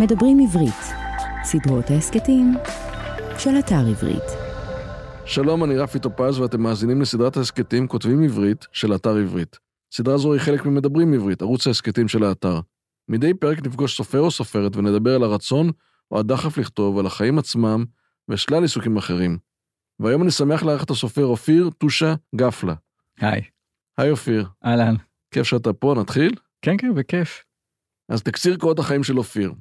מדברים עברית, סדרות ההסכתים של אתר עברית. שלום, אני רפי טופז ואתם מאזינים לסדרת ההסכתים כותבים עברית של אתר עברית. סדרה זו היא חלק ממדברים עברית, ערוץ ההסכתים של האתר. מדי פרק נפגוש סופר או סופרת ונדבר על הרצון או הדחף לכתוב, על החיים עצמם ושלל עיסוקים אחרים. והיום אני שמח לארח את הסופר אופיר טושה גפלה. היי. היי אופיר. אהלן. כיף שאתה פה, נתחיל? כן, כן, בכיף. אז תקציר קורות החיים של אופיר.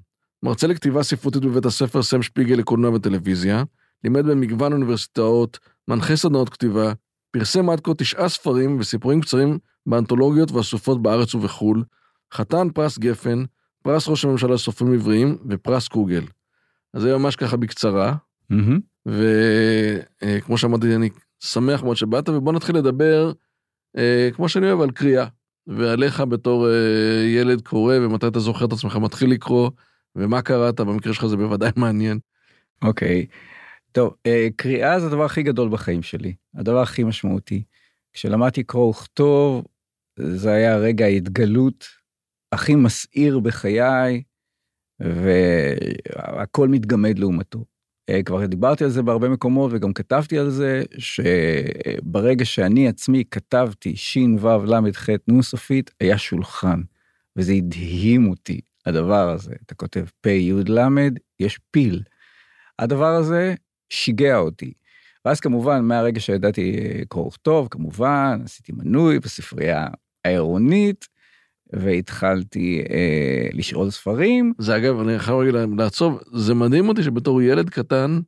מרצה לכתיבה ספרותית בבית הספר סם שפיגל לקולנוע וטלוויזיה, לימד במגוון אוניברסיטאות, מנחה סדנאות כתיבה, פרסם עד כה תשעה ספרים וסיפורים קצרים באנתולוגיות ואסופות בארץ ובחו"ל, חתן פרס גפן, פרס ראש הממשלה לסופרים עבריים ופרס קוגל. אז זה ממש ככה בקצרה, Mm-hmm. וכמו שאמרתי, אני שמח מאוד שבאת, ובוא נתחיל לדבר, אה, כמו שאני אוהב, על קריאה, ועליך בתור אה, ילד קורא, ומתי אתה זוכר את עצמך מתחיל לקרוא, ומה קראת, במקרה שלך זה בוודאי מעניין. אוקיי. טוב, אה, קריאה זה הדבר הכי גדול בחיים שלי, הדבר הכי משמעותי. כשלמדתי קרוא וכתוב, זה היה רגע ההתגלות הכי מסעיר בחיי, והכל מתגמד לעומתו. אה, כבר דיברתי על זה בהרבה מקומות וגם כתבתי על זה, שברגע שאני עצמי כתבתי ש"ו ל"ח נ' סופית, היה שולחן, וזה הדהים אותי, הדבר הזה. אתה כותב פ' י' ל', יש פיל. הדבר הזה שיגע אותי. ואז כמובן, מהרגע שידעתי קרוא וכתוב, כמובן, עשיתי מנוי בספרייה העירונית, והתחלתי אה, לשאול ספרים. זה אגב, אני חייב רגע לעצוב, זה מדהים אותי שבתור ילד קטן,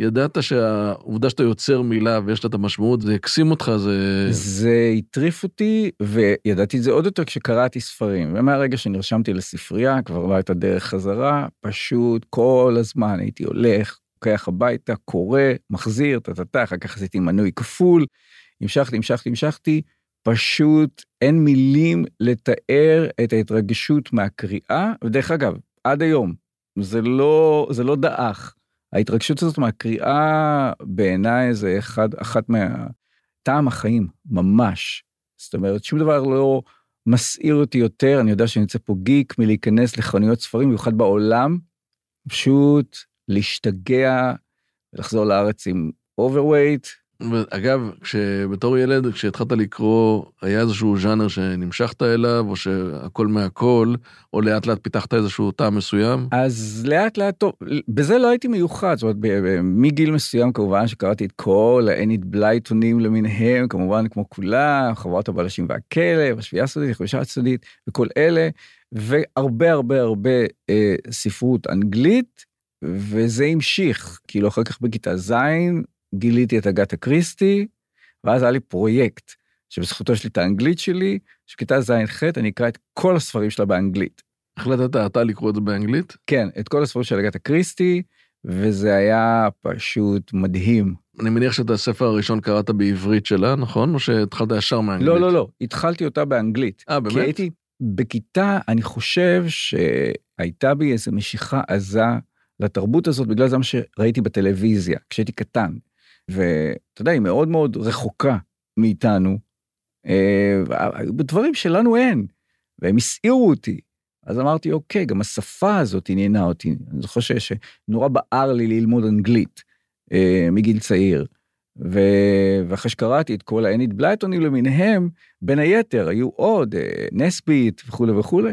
ידעת שהעובדה שאתה יוצר מילה ויש לה את המשמעות, זה הקסים אותך, זה... זה הטריף אותי, וידעתי את זה עוד יותר כשקראתי ספרים. ומהרגע שנרשמתי לספרייה, כבר לא הייתה דרך חזרה, פשוט כל הזמן הייתי הולך, לוקח הביתה, קורא, מחזיר, טה-טה-טה, אחר כך עשיתי מנוי כפול, המשכתי, המשכתי, המשכתי. פשוט אין מילים לתאר את ההתרגשות מהקריאה, ודרך אגב, עד היום, זה לא, זה לא דעך. ההתרגשות הזאת מהקריאה בעיניי זה אחד, אחת מהטעם החיים, ממש. זאת אומרת, שום דבר לא מסעיר אותי יותר, אני יודע שאני יוצא פה גיק מלהיכנס לחנויות ספרים, במיוחד בעולם, פשוט להשתגע ולחזור לארץ עם overweight, אגב, כשבתור ילד, כשהתחלת לקרוא, היה איזשהו ז'אנר שנמשכת אליו, או שהכל מהכל, או לאט לאט פיתחת איזשהו טעם מסוים? אז לאט לאט, טוב, בזה לא הייתי מיוחד, זאת אומרת, מגיל מסוים כמובן שקראתי את כל האנית בלייטונים למיניהם, כמובן כמו כולם, חברת הבלשים והכלב, השביעה הסודית, החמישה הסודית, וכל אלה, והרבה הרבה הרבה אה, ספרות אנגלית, וזה המשיך, כאילו אחר כך בכיתה ז', גיליתי את אגתה קריסטי, ואז היה לי פרויקט שבזכותו יש לי את האנגלית שלי, שכיתה ז'-ח' אני אקרא את כל הספרים שלה באנגלית. החלטת אתה לקרוא את זה באנגלית? כן, את כל הספרים של אגתה קריסטי, וזה היה פשוט מדהים. אני מניח שאת הספר הראשון קראת בעברית שלה, נכון? או שהתחלת ישר מאנגלית? לא, לא, לא, התחלתי אותה באנגלית. אה, באמת? כי הייתי בכיתה, אני חושב שהייתה בי איזו משיכה עזה לתרבות הזאת, בגלל זה מה שראיתי בטלוויזיה, כשהייתי קטן. ואתה יודע, היא מאוד מאוד רחוקה מאיתנו, אה, בדברים שלנו אין, והם הסעירו אותי. אז אמרתי, אוקיי, גם השפה הזאת עניינה אותי. אני זוכר שנורא בער לי ללמוד אנגלית אה, מגיל צעיר. ו... ואחרי שקראתי את כל האנית בלייטונים למיניהם, בין היתר היו עוד, אה, נסבית וכולי וכולי,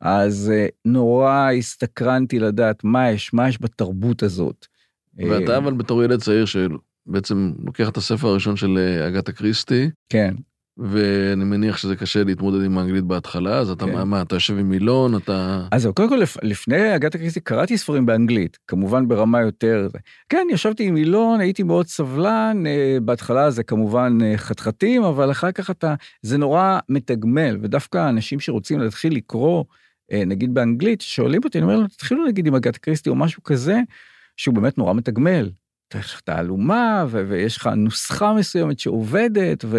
אז אה, נורא הסתקרנתי לדעת מה יש, מה יש בתרבות הזאת. ואתה אה, אבל בתור ילד צעיר של בעצם לוקח את הספר הראשון של אה, אגתה קריסטי, כן. ואני מניח שזה קשה להתמודד עם האנגלית בהתחלה, אז אתה, כן. מה, אתה יושב עם מילון, אתה... אז זהו, קודם כל לפ- לפני אגתה קריסטי קראתי ספרים באנגלית, כמובן ברמה יותר... כן, ישבתי עם אילון, הייתי מאוד סבלן, אה, בהתחלה זה כמובן אה, חתחתים, אבל אחר כך אתה... זה נורא מתגמל, ודווקא אנשים שרוצים להתחיל לקרוא, נגיד באנגלית, שואלים אותי, אני אומר להם, תתחילו נגיד עם אגתה קריסטי או משהו כזה, שהוא באמת נורא מתגמל. יש לך תעלומה, ו- ויש לך נוסחה מסוימת שעובדת, ו...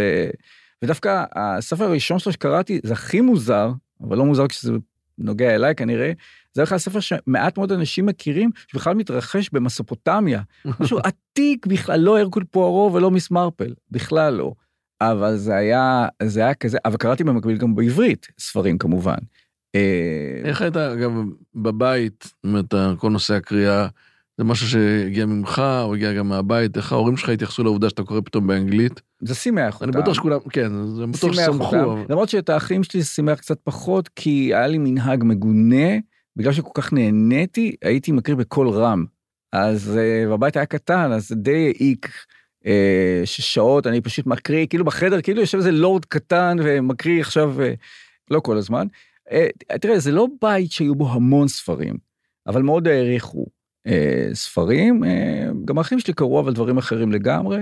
ודווקא הספר הראשון שלו שקראתי, זה הכי מוזר, אבל לא מוזר כשזה נוגע אליי כנראה, זה בכלל ספר שמעט מאוד אנשים מכירים, שבכלל מתרחש במסופוטמיה. משהו עתיק בכלל, לא הרקול פוארו ולא מיס מרפל, בכלל לא. אבל זה היה, זה היה כזה, אבל קראתי במקביל גם בעברית ספרים כמובן. אה, איך היית, אגב, בבית, זאת אומרת, כל נושא הקריאה, זה משהו שהגיע ממך, או הגיע גם מהבית, איך ההורים שלך התייחסו לעובדה שאתה קורא פתאום באנגלית? זה שימח אני אותם. בטוח שכולם, כן, זה בטוח ששמחו. אבל- למרות שאת האחים שלי זה שימח קצת פחות, כי היה לי מנהג מגונה, בגלל שכל כך נהניתי, הייתי מקריא בקול רם. אז uh, והבית היה קטן, אז זה די העיק uh, ששעות אני פשוט מקריא, כאילו בחדר, כאילו יושב איזה לורד קטן ומקריא עכשיו, uh, לא כל הזמן. תראה, זה לא בית שהיו בו המון ספרים, אבל מאוד העריכו ספרים. Uh, גם האחים שלי קראו אבל דברים אחרים לגמרי,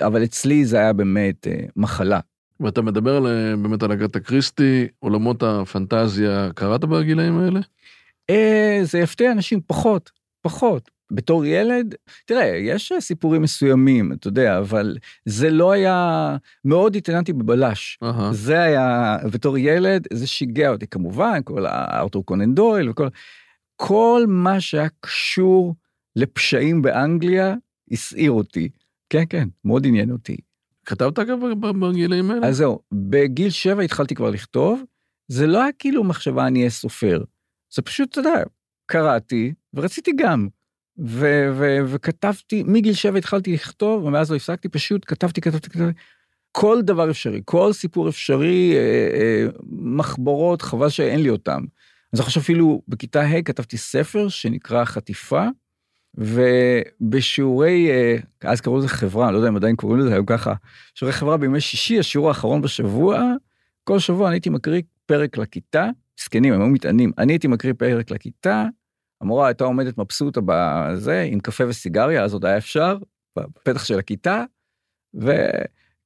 אבל אצלי זה היה באמת uh, מחלה. ואתה מדבר על, אה, באמת על אגתה קריסטי, עולמות הפנטזיה, קראת בגילאים האלה? אה, זה יפתיע אנשים פחות, פחות. בתור ילד, תראה, יש סיפורים מסוימים, אתה יודע, אבל זה לא היה, מאוד התעניינתי בבלש. אהה. זה היה, בתור ילד, זה שיגע אותי כמובן, כל הארתור קונן דויל וכל, כל מה שהיה קשור לפשעים באנגליה, הסעיר אותי. כן, כן, מאוד עניין אותי. כתבת אגב ב- בגילאים האלה? אז זהו, בגיל שבע התחלתי כבר לכתוב, זה לא היה כאילו מחשבה אני אהיה סופר, זה פשוט, אתה יודע, קראתי ורציתי גם. ו- ו- וכתבתי, מגיל שבע התחלתי לכתוב, ומאז לא הפסקתי, פשוט כתבתי, כתבתי, כתבתי. כל דבר אפשרי, כל סיפור אפשרי, אה, אה, מחברות, חבל שאין לי אותם. אז עכשיו אפילו בכיתה ה' כתבתי ספר שנקרא חטיפה, ובשיעורי, אה, אז קראו לזה חברה, אני לא יודע אם עדיין קוראים לזה היום ככה, שיעורי חברה בימי שישי, השיעור האחרון בשבוע, כל שבוע אני הייתי מקריא פרק לכיתה, זקנים, הם היו מתענים, אני הייתי מקריא פרק לכיתה, המורה הייתה עומדת מבסוטה בזה, עם קפה וסיגריה, אז עוד היה אפשר, בפתח של הכיתה,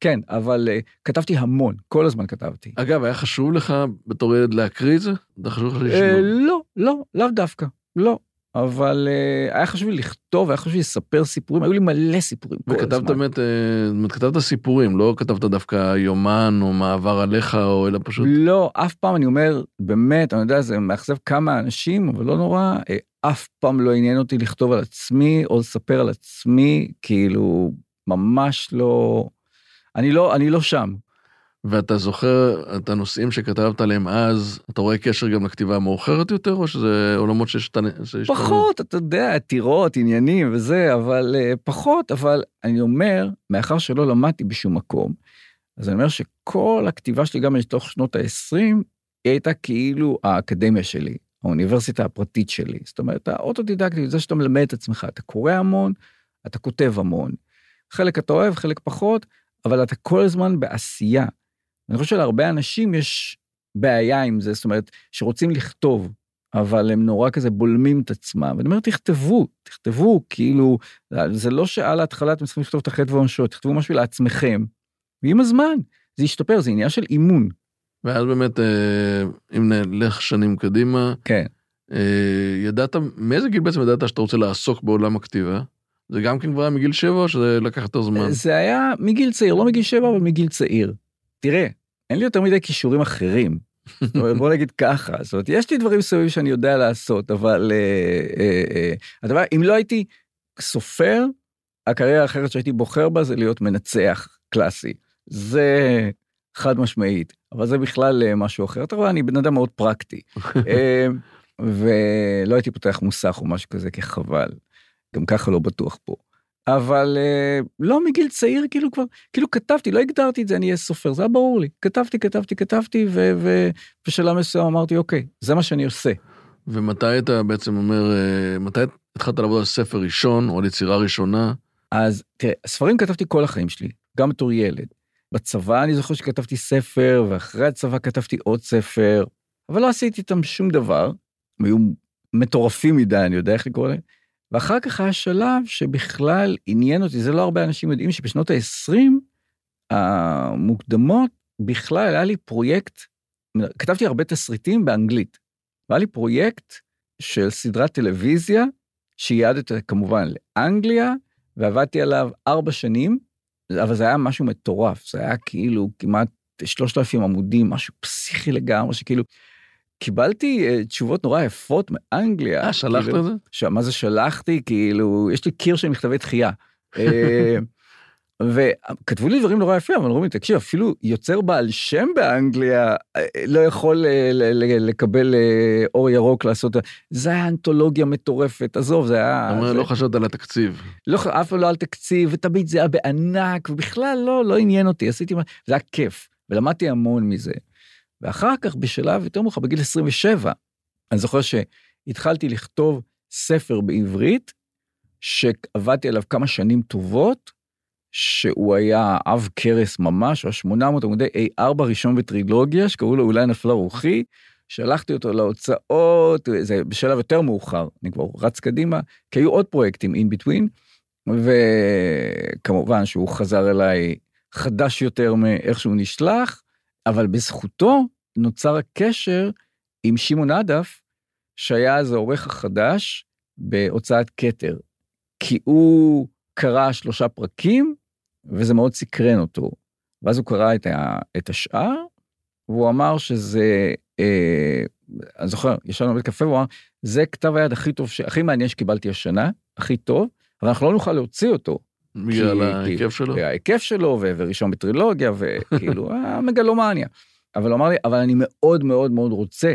וכן, אבל uh, כתבתי המון, כל הזמן כתבתי. אגב, היה חשוב לך בתור ילד להקריא את זה? זה חשוב לך לשמוע? לא, לא, לאו דווקא, לא. אבל uh, היה חשוב לי לכתוב, היה חשוב לי לספר סיפורים, היו לי מלא סיפורים כל וכתבת הזמן. באמת, אה, זאת אומרת, כתבת סיפורים, לא כתבת דווקא יומן או מעבר עליך, או אלא פשוט... לא, אף פעם אני אומר, באמת, אני יודע, זה מאכזב כמה אנשים, אבל לא נורא, אף פעם לא עניין אותי לכתוב על עצמי או לספר על עצמי, כאילו, ממש לא, אני לא, אני לא שם. ואתה זוכר את הנושאים שכתבת עליהם אז, אתה רואה קשר גם לכתיבה המאוחרת יותר, או שזה עולמות? שהשתנו? פחות, אתה יודע, עתירות, עניינים וזה, אבל uh, פחות, אבל אני אומר, מאחר שלא למדתי בשום מקום, אז אני אומר שכל הכתיבה שלי, גם לתוך שנות ה-20, היא הייתה כאילו האקדמיה שלי, האוניברסיטה הפרטית שלי. זאת אומרת, האוטודידקטית, זה שאתה מלמד את עצמך, אתה קורא המון, אתה כותב המון. חלק אתה אוהב, חלק פחות, אבל אתה כל הזמן בעשייה. אני חושב שלהרבה אנשים יש בעיה עם זה, זאת אומרת, שרוצים לכתוב, אבל הם נורא כזה בולמים את עצמם. ואני אומר, תכתבו, תכתבו, כאילו, זה לא שעל ההתחלה אתם צריכים לכתוב את החטא ועונשו, תכתבו משהו לעצמכם, ועם הזמן, זה ישתפר, זה עניין של אימון. ואז באמת, אה, אם נלך שנים קדימה, כן. אה, ידעת, מאיזה גיל בעצם ידעת שאתה רוצה לעסוק בעולם הכתיבה? זה גם כן כבר היה מגיל שבע, או שזה לקח יותר זמן? זה היה מגיל צעיר, לא מגיל שבע, אבל מגיל צעיר. תראה, אין לי יותר מדי כישורים אחרים. בוא נגיד ככה, זאת אומרת, יש לי דברים מסוימים שאני יודע לעשות, אבל אה, אה, אה, הדבר, אם לא הייתי סופר, הקריירה האחרת שהייתי בוחר בה זה להיות מנצח קלאסי. זה חד משמעית, אבל זה בכלל אה, משהו אחר. אתה רואה, אני בן אדם מאוד פרקטי. אה, ולא הייתי פותח מוסך או משהו כזה, כי חבל. גם ככה לא בטוח פה. אבל אה, לא מגיל צעיר, כאילו כבר, כאילו כתבתי, לא הגדרתי את זה, אני אהיה סופר, זה היה ברור לי. כתבתי, כתבתי, כתבתי, ובשלב מסוים אמרתי, אוקיי, זה מה שאני עושה. ומתי אתה בעצם אומר, אה, מתי התחלת לעבוד על ספר ראשון, או על יצירה ראשונה? אז תראה, ספרים כתבתי כל החיים שלי, גם בתור ילד. בצבא אני זוכר שכתבתי ספר, ואחרי הצבא כתבתי עוד ספר, אבל לא עשיתי איתם שום דבר. הם היו מטורפים מדי, אני יודע איך לקרוא להם. ואחר כך היה שלב שבכלל עניין אותי, זה לא הרבה אנשים יודעים שבשנות ה-20 המוקדמות, בכלל היה לי פרויקט, כתבתי הרבה תסריטים באנגלית, והיה לי פרויקט של סדרת טלוויזיה, שייעדת כמובן לאנגליה, ועבדתי עליו ארבע שנים, אבל זה היה משהו מטורף, זה היה כאילו כמעט 3,000 עמודים, משהו פסיכי לגמרי, שכאילו, קיבלתי uh, תשובות נורא יפות מאנגליה. אה, שלחת כאילו, את זה? ש... מה זה שלחתי? כאילו, יש לי קיר של מכתבי דחייה. אה, וכתבו לי דברים נורא יפים, אבל אמרו לי, תקשיב, אפילו יוצר בעל שם באנגליה אה, לא יכול אה, לקבל אה, אור ירוק לעשות, זה היה אנתולוגיה מטורפת, עזוב, זה היה... אתה אומר, לא חשבת על התקציב. לא, אף פעם לא על תקציב, ותמיד זה היה בענק, ובכלל לא, לא עניין אותי, עשיתי מה, זה היה כיף, ולמדתי המון מזה. ואחר כך, בשלב יותר מאוחר, בגיל 27, אני זוכר שהתחלתי לכתוב ספר בעברית, שעבדתי עליו כמה שנים טובות, שהוא היה עב כרס ממש, היה 800 עמודי A4 ראשון בטרילוגיה, שקראו לו אולי נפלה רוחי, שלחתי אותו להוצאות, זה בשלב יותר מאוחר, אני כבר רץ קדימה, כי היו עוד פרויקטים in between, וכמובן שהוא חזר אליי חדש יותר מאיך שהוא נשלח, אבל בזכותו נוצר הקשר עם שמעון עדף, שהיה אז העורך החדש בהוצאת כתר. כי הוא קרא שלושה פרקים, וזה מאוד סקרן אותו. ואז הוא קרא את, ה, את השאר, והוא אמר שזה, אה, אני זוכר, ישבנו בבית קפה, והוא אמר, זה כתב היד הכי טוב, ש- הכי מעניין שקיבלתי השנה, הכי טוב, אבל אנחנו לא נוכל להוציא אותו. בגלל ההיקף שלו. ההיקף שלו, וראשון בטרילוגיה, וכאילו, המגלומניה. אבל הוא אמר לי, אבל אני מאוד מאוד מאוד רוצה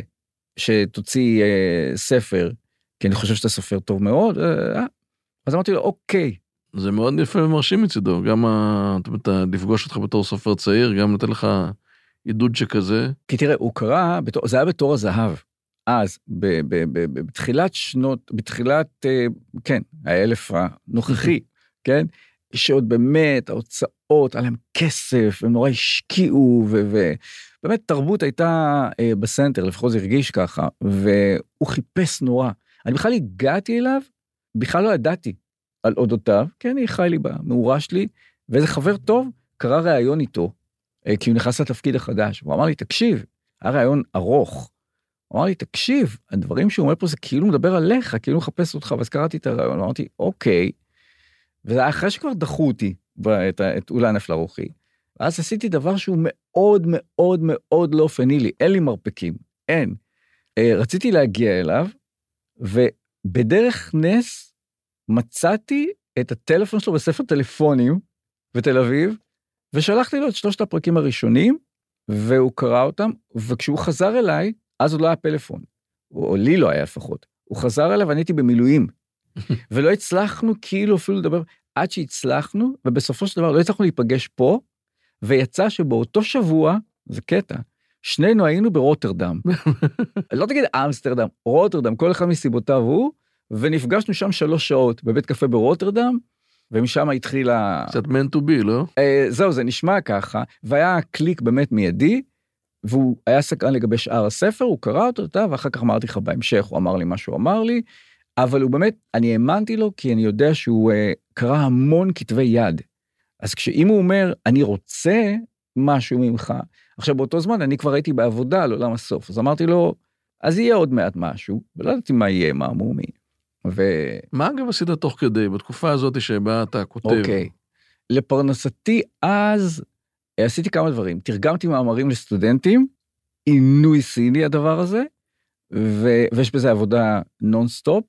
שתוציא אה, ספר, כי אני חושב שאתה סופר טוב מאוד. אה, אז אמרתי לו, אוקיי, זה מאוד יפה ומרשים מצידו, גם ה- לפגוש אותך בתור סופר צעיר, גם לתת לך עידוד שכזה. כי תראה, הוא קרא, בתור, זה היה בתור הזהב. אז, ב, ב, ב, בתחילת שנות, בתחילת, אה, כן, האלף הנוכחי, כן? שעוד באמת, ההוצאות, היה להם כסף, הם נורא השקיעו, ובאמת תרבות הייתה אה, בסנטר, לפחות זה הרגיש ככה, והוא חיפש נורא. אני בכלל הגעתי אליו, בכלל לא ידעתי על אודותיו, כי אני חי לי במאורה שלי, ואיזה חבר טוב קרא ראיון איתו, אה, כי הוא נכנס לתפקיד החדש, הוא אמר לי, תקשיב, היה ראיון ארוך. הוא אמר לי, תקשיב, הדברים שהוא אומר פה זה כאילו מדבר עליך, כאילו מחפש אותך, ואז קראתי את הראיון, אמרתי, אוקיי. וזה היה אחרי שכבר דחו אותי, את, את אולי נפלה רוחי. ואז עשיתי דבר שהוא מאוד מאוד מאוד לא פנילי, אין לי מרפקים, אין. אה, רציתי להגיע אליו, ובדרך נס מצאתי את הטלפון שלו בספר טלפונים בתל אביב, ושלחתי לו את שלושת הפרקים הראשונים, והוא קרא אותם, וכשהוא חזר אליי, אז עוד לא היה פלאפון, או לי לא היה לפחות. הוא חזר אליי ואני הייתי במילואים, ולא הצלחנו כאילו אפילו לדבר, עד שהצלחנו, ובסופו של דבר לא הצלחנו להיפגש פה, ויצא שבאותו שבוע, זה קטע, שנינו היינו ברוטרדם. לא תגיד אמסטרדם, רוטרדם, כל אחד מסיבותיו הוא, ונפגשנו שם שלוש שעות בבית קפה ברוטרדם, ומשם התחילה... קצת man to be, לא? אה, זהו, זה נשמע ככה, והיה קליק באמת מיידי, והוא היה סקרן לגבי שאר הספר, הוא קרא אותו, אתה ואחר כך אמרתי לך בהמשך, הוא אמר לי מה שהוא אמר לי, אבל הוא באמת, אני האמנתי לו, כי אני יודע שהוא אה, קרא המון כתבי יד. אז כשאם הוא אומר, אני רוצה משהו ממך, עכשיו באותו זמן אני כבר הייתי בעבודה על עולם הסוף, אז אמרתי לו, אז יהיה עוד מעט משהו, ולא ידעתי מה יהיה, מה מומי. ו... מה אגב עשית תוך כדי, בתקופה הזאת שבה אתה כותב? אוקיי. לפרנסתי אז אה, עשיתי כמה דברים. תרגמתי מאמרים לסטודנטים, עינוי סיני הדבר הזה, ו... ויש בזה עבודה נונסטופ,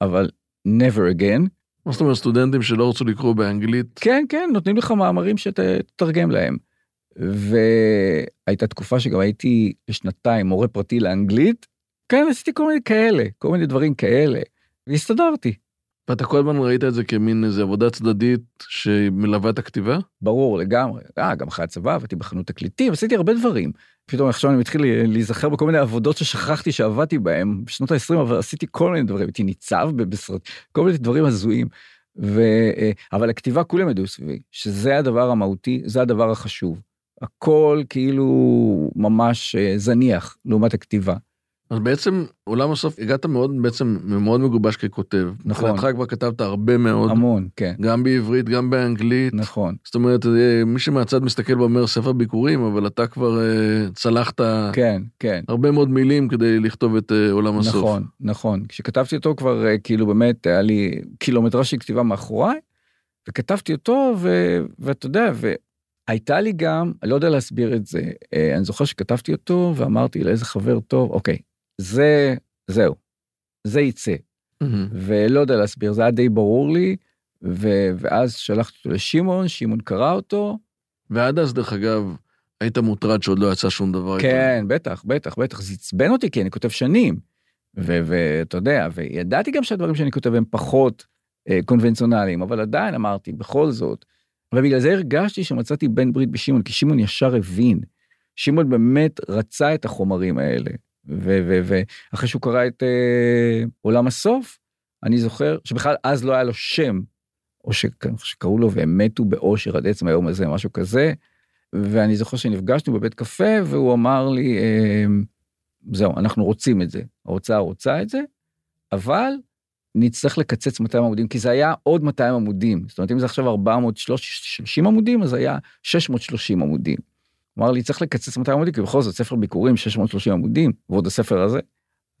אבל never again. מה זאת אומרת, סטודנטים שלא רצו לקרוא באנגלית? כן, כן, נותנים לך מאמרים שתתרגם להם. והייתה תקופה שגם הייתי לשנתיים מורה פרטי לאנגלית, כן, עשיתי כל מיני כאלה, כל מיני דברים כאלה, והסתדרתי. ואתה כל הזמן ראית את זה כמין איזה עבודה צדדית שמלווה את הכתיבה? ברור לגמרי, אה, גם אחרי הצבא עבדתי בחנות תקליטים, עשיתי הרבה דברים. פתאום עכשיו אני מתחיל להיזכר בכל מיני עבודות ששכחתי שעבדתי בהם בשנות ה-20, אבל עשיתי כל מיני דברים, הייתי ניצב בסרט, כל מיני דברים הזויים. ו... אה, אבל הכתיבה כולם ידעו סביבי, שזה הדבר המהותי, זה הדבר החשוב. הכל כאילו ממש אה, זניח לעומת הכתיבה. אז בעצם עולם הסוף הגעת מאוד בעצם מאוד מגובש ככותב. נכון. מבחינתך כבר כתבת הרבה מאוד, המון, כן, גם בעברית גם באנגלית. נכון, זאת אומרת אה, מי שמהצד מסתכל ואומר ספר ביקורים אבל אתה כבר אה, צלחת כן, כן. הרבה מאוד מילים כדי לכתוב את אה, עולם הסוף. נכון, נכון. כשכתבתי אותו כבר אה, כאילו באמת היה לי קילומטרה של כתיבה מאחוריי, וכתבתי אותו ו... ואתה יודע, והייתה לי גם, אני לא יודע להסביר את זה, אני זוכר שכתבתי אותו ואמרתי לאיזה חבר טוב, אוקיי, זה, זהו, זה יצא. מהמם. ולא יודע להסביר, זה היה די ברור לי, ו- ואז שלחתי אותו לשמעון, שמעון קרא אותו. ועד אז, דרך אגב, היית מוטרד שעוד לא יצא שום דבר. כן, בטח, בטח, בטח. זה עצבן אותי כי אני כותב שנים. ואתה יודע, וידעתי גם שהדברים שאני כותב הם פחות אה, קונבנציונליים, אבל עדיין אמרתי, בכל זאת. ובגלל זה הרגשתי שמצאתי בן ברית בשמעון, כי שמעון ישר הבין. שמעון באמת רצה את החומרים האלה. ואחרי שהוא קרא את אה, עולם הסוף, אני זוכר שבכלל אז לא היה לו שם, או שקראו לו והם מתו באושר עד עצם היום הזה, משהו כזה. ואני זוכר שנפגשנו בבית קפה והוא אמר לי, אה, זהו, אנחנו רוצים את זה, ההוצאה רוצה את זה, אבל נצטרך לקצץ 200 עמודים, כי זה היה עוד 200 עמודים. זאת אומרת, אם זה עכשיו 430 עמודים, אז היה 630 עמודים. אמר לי, צריך לקצץ 200 עמודים, כי בכל זאת ספר ביכורים 630 עמודים, ועוד הספר הזה.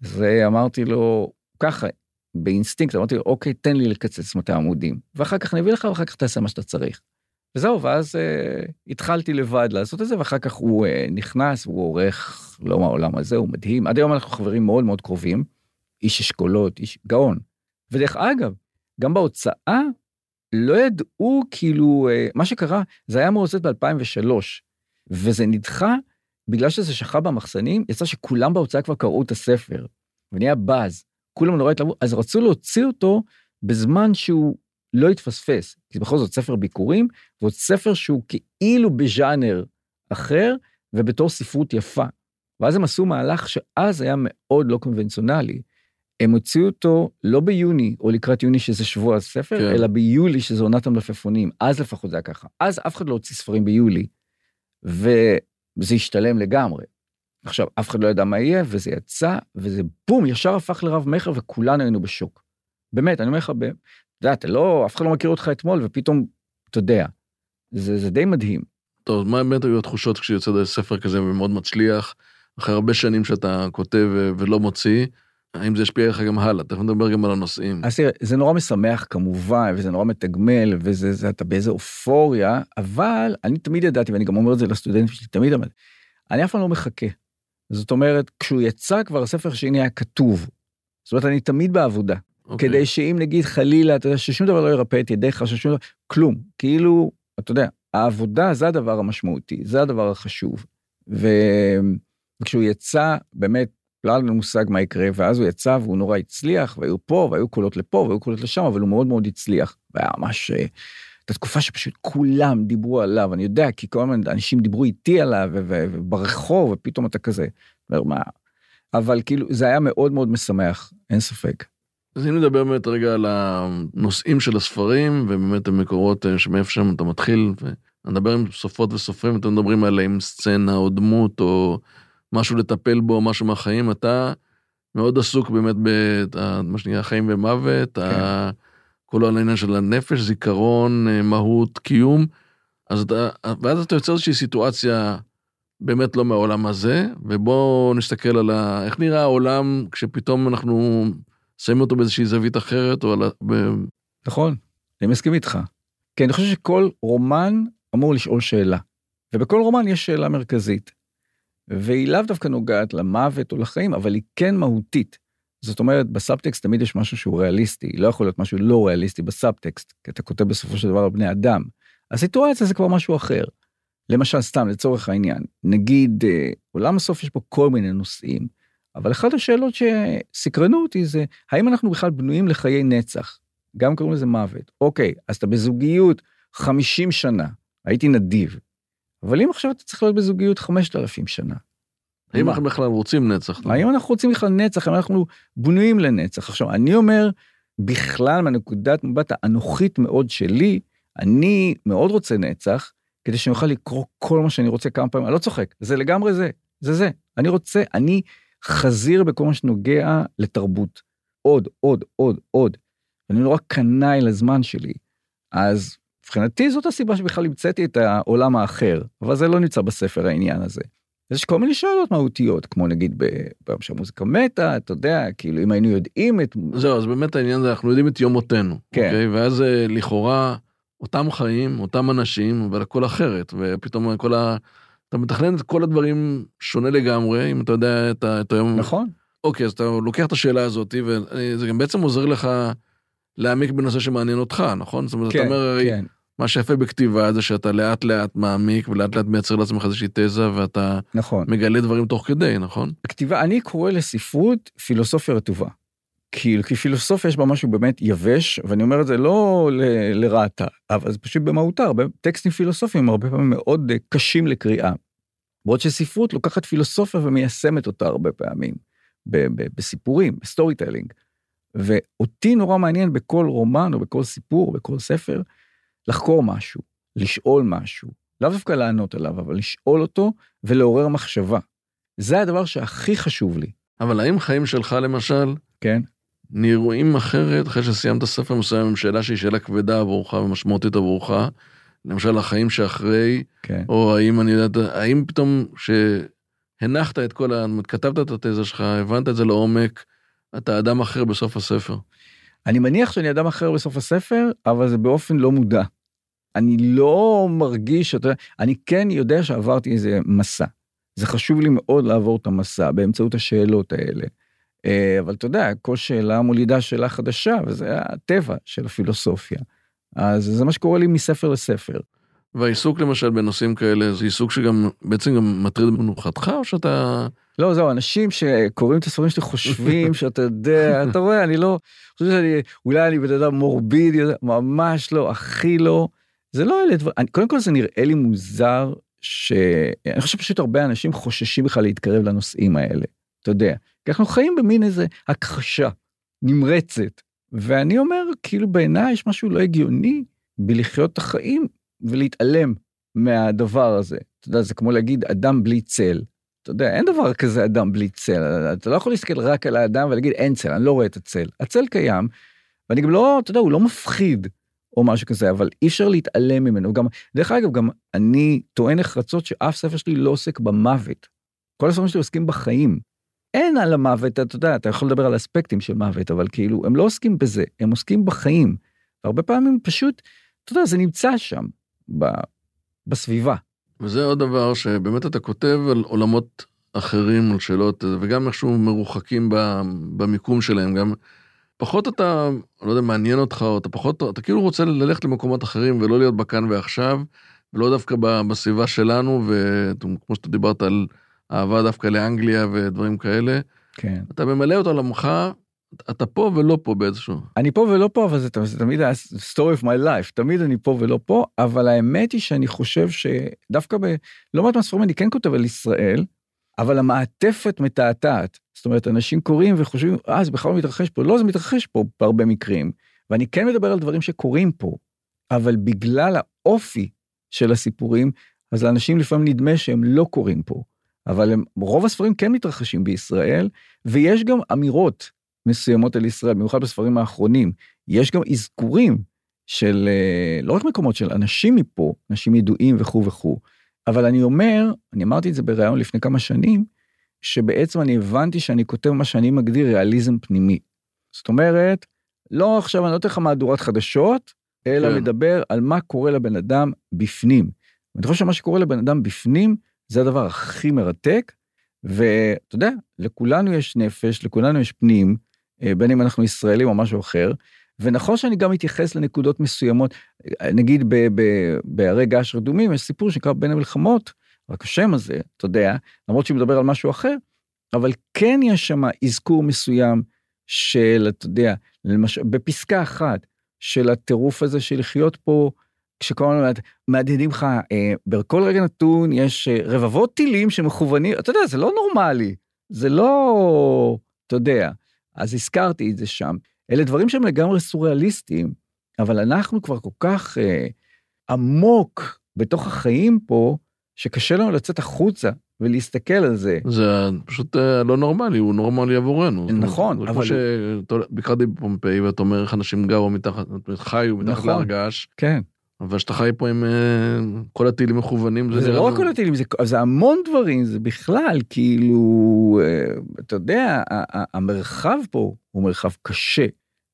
ואמרתי לו, ככה, באינסטינקט, אמרתי לו, אוקיי, תן לי לקצץ 200 עמודים, ואחר כך אני אביא לך, ואחר כך תעשה מה שאתה צריך. וזהו, ואז אה, התחלתי לבד לעשות את זה, ואחר כך הוא אה, נכנס, והוא עורך לא מהעולם הזה, הוא מדהים. עד היום אנחנו חברים מאוד מאוד קרובים, איש אשכולות, איש גאון. ודרך אגב, גם בהוצאה לא ידעו כאילו, אה, מה שקרה, זה היה אמור לצאת ב-2003, וזה נדחה בגלל שזה שכב במחסנים, יצא שכולם בהוצאה כבר קראו את הספר, ונהיה באז, כולם נורא התלהבו, אז רצו להוציא אותו בזמן שהוא לא יתפספס, כי בכל זאת ספר ביקורים, ועוד ספר שהוא כאילו בז'אנר אחר, ובתור ספרות יפה. ואז הם עשו מהלך שאז היה מאוד לא קונבנציונלי. הם הוציאו אותו לא ביוני, או לקראת יוני שזה שבוע הספר, כן. אלא ביולי שזה עונת המלפפונים, אז לפחות זה היה ככה. אז אף אחד לא הוציא ספרים ביולי, וזה השתלם לגמרי. עכשיו, אף אחד לא ידע מה יהיה, וזה יצא, וזה בום, ישר הפך לרב מכר, וכולנו היינו בשוק. באמת, אני אומר לך, אתה יודע, אתה לא, אף אחד לא מכיר אותך אתמול, ופתאום, אתה יודע, זה, זה די מדהים. טוב, מה באמת היו התחושות כשיוצא ספר כזה ומאוד מצליח, אחרי הרבה שנים שאתה כותב ולא מוציא, האם זה ישפיע עליך גם הלאה? תכף נדבר גם על הנושאים. אז תראה, זה נורא משמח כמובן, וזה נורא מתגמל, וזה, זה, אתה באיזה אופוריה, אבל אני תמיד ידעתי, ואני גם אומר את זה לסטודנטים שלי, תמיד אמרתי, אני אף פעם לא מחכה. זאת אומרת, כשהוא יצא כבר הספר השני היה כתוב. זאת אומרת, אני תמיד בעבודה. Okay. אוקיי. כדי שאם נגיד חלילה, אתה יודע, ששום דבר לא ירפא את ידיך, ששום דבר, כלום. כאילו, אתה יודע, העבודה זה הדבר המשמעותי, זה הדבר החשוב. וכשהוא יצא, באמת, לא היה לנו מושג מה יקרה, ואז הוא יצא והוא נורא הצליח, והיו פה, והיו קולות לפה, והיו קולות לשם, אבל הוא מאוד מאוד הצליח. והיה ממש... אה, תקופה שפשוט כולם דיברו עליו, אני יודע, כי כל הזמן אנשים דיברו איתי עליו, וברחוב, ופתאום אתה כזה, מה... אבל כאילו, זה היה מאוד מאוד משמח, אין ספק. אז אם נדבר באמת רגע על הנושאים של הספרים, ובאמת המקורות אה, שמאיפה שם אתה מתחיל, ונדבר עם סופרות וסופרים, אתם מדברים על עם סצנה או דמות, או משהו לטפל בו, משהו מהחיים, אתה מאוד עסוק באמת במה שנקרא חיים ומוות, כן. כל העניין של הנפש, זיכרון, אה, מהות, קיום. אז אתה, ואז אתה יוצר איזושהי סיטואציה באמת לא מהעולם הזה, ובואו נסתכל על ה, איך נראה העולם כשפתאום אנחנו שמים אותו באיזושהי זווית אחרת, או על ה... ב... נכון, אני מסכים איתך. כי אני חושב שכל רומן אמור לשאול שאלה, ובכל רומן יש שאלה מרכזית. והיא לאו דווקא נוגעת למוות או לחיים, אבל היא כן מהותית. זאת אומרת, בסאבטקסט תמיד יש משהו שהוא ריאליסטי, לא יכול להיות משהו לא ריאליסטי בסאבטקסט, כי אתה כותב בסופו של דבר על בני אדם. הסיטואציה זה כבר משהו אחר. למשל, סתם, לצורך העניין, נגיד, אה, עולם הסוף יש פה כל מיני נושאים, אבל אחת השאלות שסקרנו אותי זה, האם אנחנו בכלל בנויים לחיי נצח? גם קוראים לזה מוות. אוקיי, אז אתה בזוגיות 50 שנה, הייתי נדיב, אבל אם עכשיו אתה צריך להיות בזוגיות 5,000 שנה. האם אנחנו בכלל רוצים נצח? האם אנחנו רוצים בכלל נצח? האם אנחנו בנויים לנצח? עכשיו, אני אומר, בכלל מהנקודת מבט האנוכית מאוד שלי, אני מאוד רוצה נצח, כדי שאני אוכל לקרוא כל מה שאני רוצה כמה פעמים, אני לא צוחק, זה לגמרי זה, זה זה. אני רוצה, אני חזיר בכל מה שנוגע לתרבות. עוד, עוד, עוד, עוד. אני נורא קנאי לזמן שלי. אז מבחינתי זאת הסיבה שבכלל המצאתי את העולם האחר, אבל זה לא נמצא בספר העניין הזה. יש כל מיני שאלות מהותיות, כמו נגיד ביום שהמוזיקה מתה, אתה יודע, כאילו אם היינו יודעים את... זהו, אז באמת העניין זה, אנחנו יודעים את יום מותנו, כן. אוקיי? ואז אה, לכאורה, אותם חיים, אותם אנשים, אבל הכל אחרת, ופתאום כל ה... אתה מתכנן את כל הדברים שונה לגמרי, אם אתה יודע את, ה... את היום... נכון. אוקיי, אז אתה לוקח את השאלה הזאת, וזה גם בעצם עוזר לך להעמיק בנושא שמעניין אותך, נכון? זאת אומרת, כן, אתה אומר, הרי, כן, מה שיפה בכתיבה זה שאתה לאט לאט מעמיק ולאט לאט מייצר לעצמך איזושהי תזה ואתה נכון. מגלה דברים תוך כדי, נכון? בכתיבה, אני קורא לספרות פילוסופיה רטובה. כאילו, כי פילוסופיה יש בה משהו באמת יבש, ואני אומר את זה לא ל- לרעתה, אבל זה פשוט במהותה, הרבה טקסטים פילוסופיים הרבה פעמים מאוד אה, קשים לקריאה. בעוד שספרות לוקחת פילוסופיה ומיישמת אותה הרבה פעמים, ב- ב- בסיפורים, ב storytelling. ואותי נורא מעניין בכל רומן או בכל סיפור, בכל ספר, לחקור משהו, לשאול משהו, לאו דווקא לענות עליו, אבל לשאול אותו ולעורר מחשבה. זה הדבר שהכי חשוב לי, אבל האם חיים שלך למשל כן? נראים אחרת אחרי שסיימת ספר מסוים עם שאלה שהיא שאלה כבדה עבורך ומשמעותית עבורך? למשל החיים שאחרי, כן. או האם אני יודעת, האם פתאום שהנחת את כל ה... כתבת את התזה שלך, הבנת את זה לעומק, אתה אדם אחר בסוף הספר. אני מניח שאני אדם אחר בסוף הספר, אבל זה באופן לא מודע. אני לא מרגיש, אתה יודע, אני כן יודע שעברתי איזה מסע. זה חשוב לי מאוד לעבור את המסע באמצעות השאלות האלה. אה, אבל אתה יודע, כל שאלה מולידה שאלה חדשה, וזה הטבע של הפילוסופיה. אז זה מה שקורה לי מספר לספר. והעיסוק למשל בנושאים כאלה, זה עיסוק שגם בעצם גם מטריד מנוחתך, או שאתה... לא, זהו, אנשים שקוראים את הספרים שלי חושבים שאתה יודע, אתה רואה, אני לא, חושב שאני, אולי אני בן אדם מורבידי, ממש לא, הכי לא. זה לא אלה דברים, קודם כל זה נראה לי מוזר, שאני חושב פשוט הרבה אנשים חוששים בכלל להתקרב לנושאים האלה, אתה יודע. כי אנחנו חיים במין איזה הכחשה נמרצת, ואני אומר, כאילו בעיניי יש משהו לא הגיוני בלחיות את החיים ולהתעלם מהדבר הזה. אתה יודע, זה כמו להגיד אדם בלי צל. אתה יודע, אין דבר כזה אדם בלי צל, אתה לא יכול להסתכל רק על האדם ולהגיד אין צל, אני לא רואה את הצל. הצל קיים, ואני גם לא, אתה יודע, הוא לא מפחיד או משהו כזה, אבל אי אפשר להתעלם ממנו. גם, דרך אגב, גם אני טוען נחרצות שאף ספר שלי לא עוסק במוות. כל הספרים שלי עוסקים בחיים. אין על המוות, אתה יודע, אתה יכול לדבר על אספקטים של מוות, אבל כאילו, הם לא עוסקים בזה, הם עוסקים בחיים. והרבה פעמים פשוט, אתה יודע, זה נמצא שם, ב, בסביבה. וזה עוד דבר שבאמת אתה כותב על עולמות אחרים, על שאלות, וגם איכשהו מרוחקים במיקום שלהם, גם פחות אתה, לא יודע, מעניין אותך, או אתה פחות, אתה כאילו רוצה ללכת למקומות אחרים ולא להיות בכאן ועכשיו, ולא דווקא בסביבה שלנו, וכמו שאתה דיברת על אהבה דווקא לאנגליה ודברים כאלה, כן. אתה ממלא את עולמך, אתה פה ולא פה באיזשהו. אני פה ולא פה, אבל זה, זה תמיד ה-story of my life, תמיד אני פה ולא פה, אבל האמת היא שאני חושב שדווקא בלא מעט מהספרים אני כן כותב על ישראל, אבל המעטפת מתעתעת. זאת אומרת, אנשים קוראים וחושבים, אה, זה בכלל לא מתרחש פה. לא, זה מתרחש פה בהרבה מקרים. ואני כן מדבר על דברים שקורים פה, אבל בגלל האופי של הסיפורים, אז לאנשים לפעמים נדמה שהם לא קורים פה. אבל הם, רוב הספרים כן מתרחשים בישראל, ויש גם אמירות מסוימות על ישראל, במיוחד בספרים האחרונים. יש גם אזכורים של אה, לא רק מקומות של אנשים מפה, אנשים ידועים וכו' וכו', אבל אני אומר, אני אמרתי את זה בריאיון לפני כמה שנים, שבעצם אני הבנתי שאני כותב מה שאני מגדיר ריאליזם פנימי. זאת אומרת, לא עכשיו אני לא נותן לך מהדורת חדשות, אלא כן. מדבר על מה קורה לבן אדם בפנים. ואני חושב שמה שקורה לבן אדם בפנים, זה הדבר הכי מרתק, ואתה יודע, לכולנו יש נפש, לכולנו יש פנים, בין אם אנחנו ישראלים או משהו אחר, ונכון שאני גם מתייחס לנקודות מסוימות, אה, נגיד בהרי געש רדומים יש סיפור שנקרא בין המלחמות, רק השם הזה, אתה יודע, למרות שהוא מדבר על משהו אחר, אבל כן יש שם אזכור מסוים של, אתה יודע, למשל, בפסקה אחת של הטירוף הזה של לחיות פה, כשכל הזמן מהדהדים לך, אה, בכל רגע נתון יש אה, רבבות טילים שמכוונים, אתה יודע, זה לא נורמלי, זה לא, אתה יודע, אז הזכרתי את זה שם. אלה דברים שהם לגמרי סוריאליסטיים, אבל אנחנו כבר כל כך אה, עמוק בתוך החיים פה, שקשה לנו לצאת החוצה ולהסתכל על זה. זה פשוט אה, לא נורמלי, הוא נורמלי עבורנו. נכון, זה אבל- כמו שביקרתי בפומפיי ואתה אומר איך אנשים גרו מתחת, חיו מתחת נכון. להר געש, כן. אבל שאתה חי פה עם אה, כל הטילים מכוונים, זה נראה לא רק כל הטילים, זה, זה המון דברים, זה בכלל, כאילו, אה, אתה יודע, המרחב פה הוא מרחב קשה,